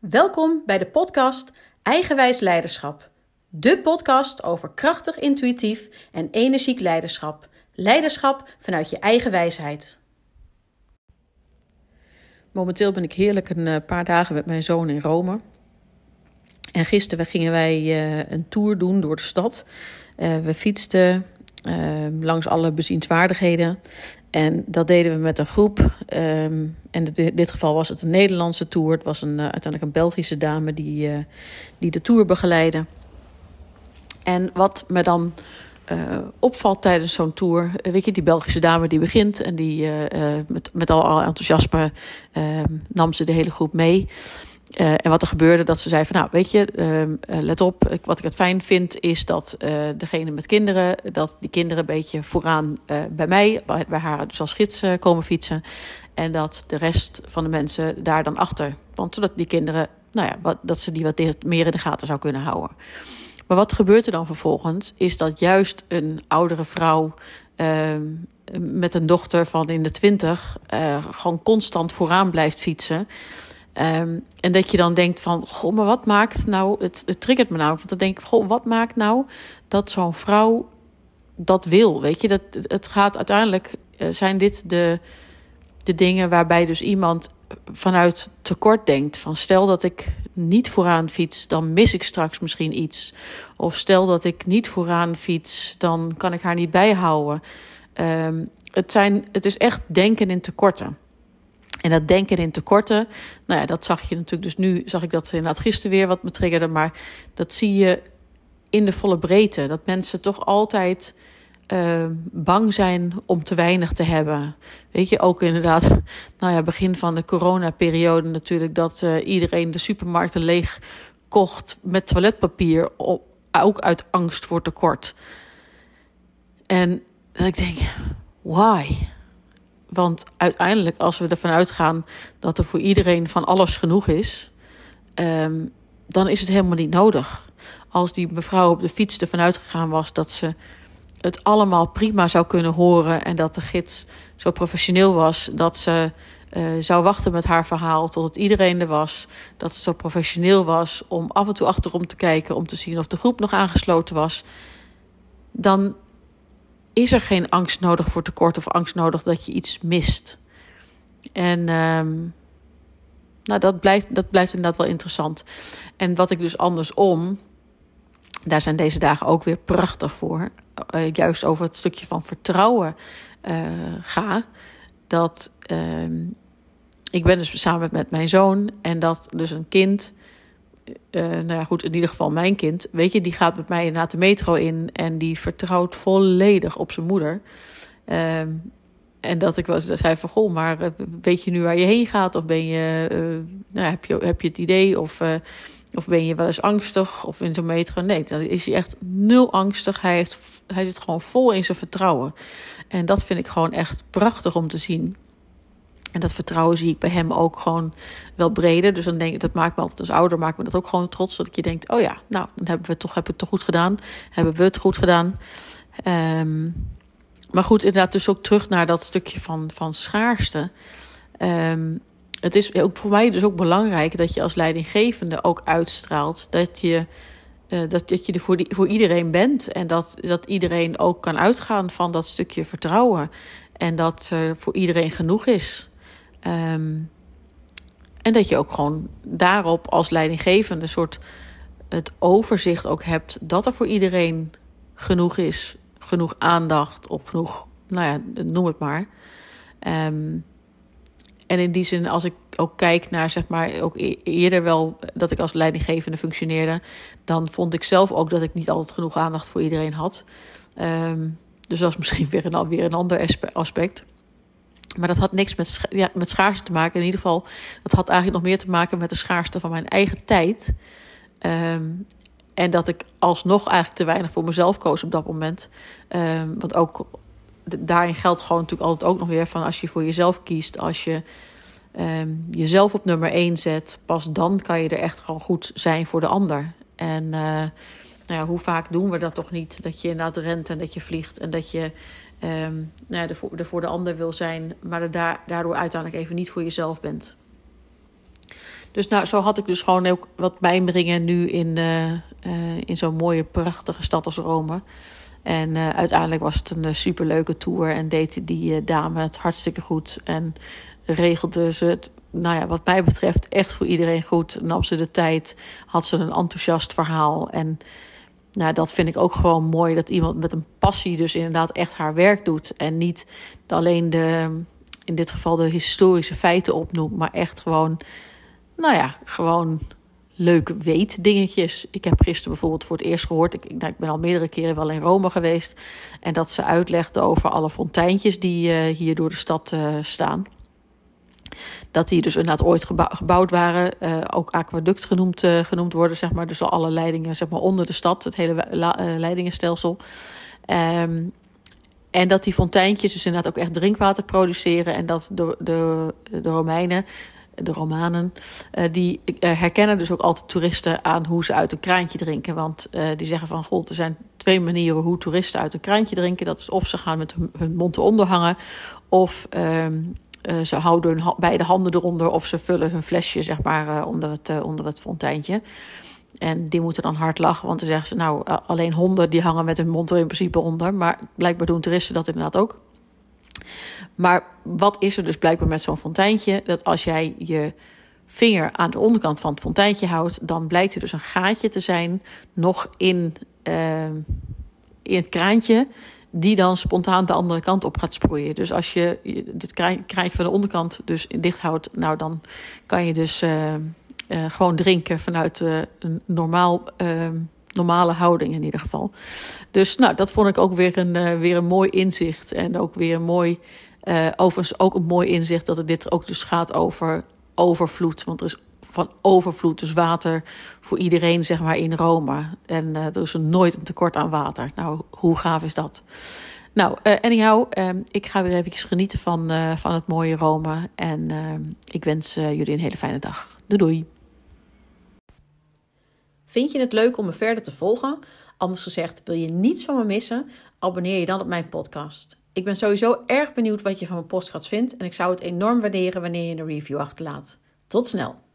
Welkom bij de podcast Eigenwijs Leiderschap. De podcast over krachtig, intuïtief en energiek leiderschap. Leiderschap vanuit je eigen wijsheid. Momenteel ben ik heerlijk een eh, paar dagen met mijn zoon in Rome. En gisteren gingen wij uh, een tour doen door de stad. Uh, we fietsten langs alle bezienswaardigheden. En dat deden we met een groep. Um, en in dit geval was het een Nederlandse tour. Het was een, uh, uiteindelijk een Belgische dame die, uh, die de tour begeleidde. En wat me dan uh, opvalt tijdens zo'n tour, weet je, die Belgische dame die begint en die met, met al, al enthousiasme ehm, nam ze de hele groep mee. Uh, en wat er gebeurde, dat ze zei van nou, weet je, uh, let op, wat ik het fijn vind is dat uh, degene met kinderen, dat die kinderen een beetje vooraan bij mij, bij, bij, haar dus als gids komen fietsen. En dat de rest van de mensen daar dan achter. Want zodat die kinderen, nou ja, wat, dat ze die wat meer in de gaten zou kunnen houden. Maar wat gebeurt er dan vervolgens, is dat juist een oudere vrouw ehm, met een dochter van in de twintig gewoon constant vooraan blijft fietsen. Um, en dat je dan denkt van, goh, maar wat maakt nou, het, het triggert me nou, want dan denk ik, goh, wat maakt nou dat zo'n vrouw dat wil, weet je? Dat, het gaat uiteindelijk, uh, zijn dit de, de dingen waarbij dus iemand vanuit tekort denkt. Van stel dat ik niet vooraan fiets, dan mis ik straks misschien iets. Of stel dat ik niet vooraan fiets, dan kan ik haar niet bijhouden. Um, het, zijn, het is echt denken in tekorten. En dat denken in tekorten, nou ja, dat zag je natuurlijk. Dus nu zag ik dat inderdaad gisteren weer wat me triggerde. Maar dat zie je in de volle breedte. Dat mensen toch altijd uh, bang zijn om te weinig te hebben. Weet je, ook inderdaad, nou ja, begin van de coronaperiode natuurlijk, dat uh, iedereen de supermarkten leeg kocht met toiletpapier, ook uit angst voor tekort. En ik denk, why? Want uiteindelijk, als we ervan uitgaan dat er voor iedereen van alles genoeg is, um, dan is het helemaal niet nodig. Als die mevrouw op de fiets ervan uitgegaan was dat ze het allemaal prima zou kunnen horen en dat de gids zo professioneel was dat ze uh, zou wachten met haar verhaal totdat iedereen er was. Dat ze zo professioneel was om af en toe achterom te kijken om te zien of de groep nog aangesloten was. Dan is er geen angst nodig voor tekort of angst nodig dat je iets mist. En um, nou, dat, blijft, dat blijft inderdaad wel interessant. En wat ik dus andersom, daar zijn deze dagen ook weer prachtig voor, uh, juist over het stukje van vertrouwen uh, ga. Dat uh, ik ben dus samen met mijn zoon en dat dus een kind uh, nou ja, goed, in ieder geval mijn kind, weet je, die gaat met mij naar de metro in en die vertrouwt volledig op zijn moeder. Uh, en dat ik was, zei van, goh, maar eh, weet je nu waar je heen gaat? Of ben je, uh, nou, heb, je heb je het idee? Of, of ben je wel eens angstig? Of in zo'n metro? Nee, dan is hij echt nul angstig. Hij, heeft, hij zit gewoon vol in zijn vertrouwen. En dat vind ik gewoon echt prachtig om te zien. En dat vertrouwen zie ik bij hem ook gewoon wel breder. Dus dan denk ik, dat maakt me altijd als ouder, maakt me dat ook gewoon trots. Dat je denkt, oh ja, nou, dan hebben we het toch, hebben het toch goed gedaan. Hebben we het goed gedaan. Um, maar goed, inderdaad, dus ook terug naar dat stukje van, van schaarste. Um, het is ook voor mij dus ook belangrijk dat je als leidinggevende ook uitstraalt dat je, uh, dat, dat je er voor, die, voor iedereen bent. En dat, dat iedereen ook kan uitgaan van dat stukje vertrouwen. En dat er voor iedereen genoeg is. Um, en dat je ook gewoon daarop als leidinggevende soort het overzicht ook hebt dat er voor iedereen genoeg is, genoeg aandacht of genoeg, nou ja, noem het maar. Um, en in die zin, als ik ook kijk naar, zeg maar, ook e-, eerder wel dat ik als leidinggevende functioneerde, dan vond ik zelf ook dat ik niet altijd genoeg aandacht voor iedereen had. Um, dus dat is misschien weer een, weer een ander aspect. Maar dat had niks met, ja, met schaarste te maken. In ieder geval, dat had eigenlijk nog meer te maken met de schaarste van mijn eigen tijd. Um, en dat ik alsnog eigenlijk te weinig voor mezelf koos op dat moment. Um, want ook daarin geldt gewoon natuurlijk altijd ook nog weer van als je voor jezelf kiest, als je um, jezelf op nummer één zet, pas dan kan je er echt gewoon goed zijn voor de ander. En uh, nou ja, hoe vaak doen we dat toch niet? Dat je inderdaad rent en dat je vliegt en dat je um, nou ja, voor, de ander wil zijn, maar er daardoor uiteindelijk even niet voor jezelf bent. Dus nou, zo had ik dus gewoon ook wat mijmeringen nu in, uh, in zo'n mooie, prachtige stad als Rome. En uh, uiteindelijk was het een superleuke tour en deed die dame het hartstikke goed. En regelde ze het, nou ja, wat mij betreft, echt voor iedereen goed. Nam ze de tijd, had ze een enthousiast verhaal. En nou, dat vind ik ook gewoon mooi. Dat iemand met een passie dus inderdaad echt haar werk doet. En niet alleen de, in dit geval de historische feiten opnoemt. Maar echt gewoon, nou ja, gewoon leuke weetdingetjes. Ik heb gisteren bijvoorbeeld voor het eerst gehoord. Ik, nou, ik ben al meerdere keren wel in Rome geweest. En dat ze uitlegde over alle fonteintjes die uh, hier door de stad uh, staan. Dat die dus inderdaad ooit gebouwd waren. Uh, ook aquaduct genoemd, uh, genoemd worden, zeg maar. Dus alle leidingen zeg maar, onder de stad, het hele uh, leidingenstelsel. Um, en dat die fonteintjes dus inderdaad ook echt drinkwater produceren. En dat de, de, de Romeinen, de Romanen, die herkennen dus ook altijd toeristen aan hoe ze uit een kraantje drinken. Want die zeggen van, god, er zijn twee manieren hoe toeristen uit een kraantje drinken. Dat is of ze gaan met hun, mond eronder hangen, of... Um, uh, ze houden beide handen eronder of ze vullen hun flesje zeg maar, uh, onder, het, uh, onder het fonteintje. En die moeten dan hard lachen, want dan zeggen ze, nou, alleen honden die hangen met hun mond er in principe onder. Maar blijkbaar doen toeristen dat inderdaad ook. Maar wat is er dus blijkbaar met zo'n fonteintje? Dat als jij je vinger aan de onderkant van het fonteintje houdt, dan blijkt er dus een gaatje te zijn nog in, in het kraantje die dan spontaan de andere kant op gaat sproeien. Dus als je het krijgt van de onderkant dus dicht houdt, nou dan kan je dus uh, uh, gewoon drinken vanuit uh, een normaal, ehm, normale houding in ieder geval. Dus nou, dat vond ik ook weer een, weer een mooi inzicht. En ook weer een mooi, overigens ook een mooi inzicht dat het dit ook dus gaat over overvloed. Want er is van overvloed, dus water voor iedereen zeg maar in Rome. En uh, er is nooit een tekort aan water. Nou, hoe gaaf is dat? Nou, uh, anyhow, uh, ik ga weer even genieten van, uh, van het mooie Rome. En ik wens jullie een hele fijne dag. Doei doei. Vind je het leuk om me verder te volgen? Anders gezegd, wil je niets van me missen? Abonneer je dan op mijn podcast. Ik ben sowieso erg benieuwd wat je van mijn podcast vindt. En ik zou het enorm waarderen wanneer je een review achterlaat. Tot snel!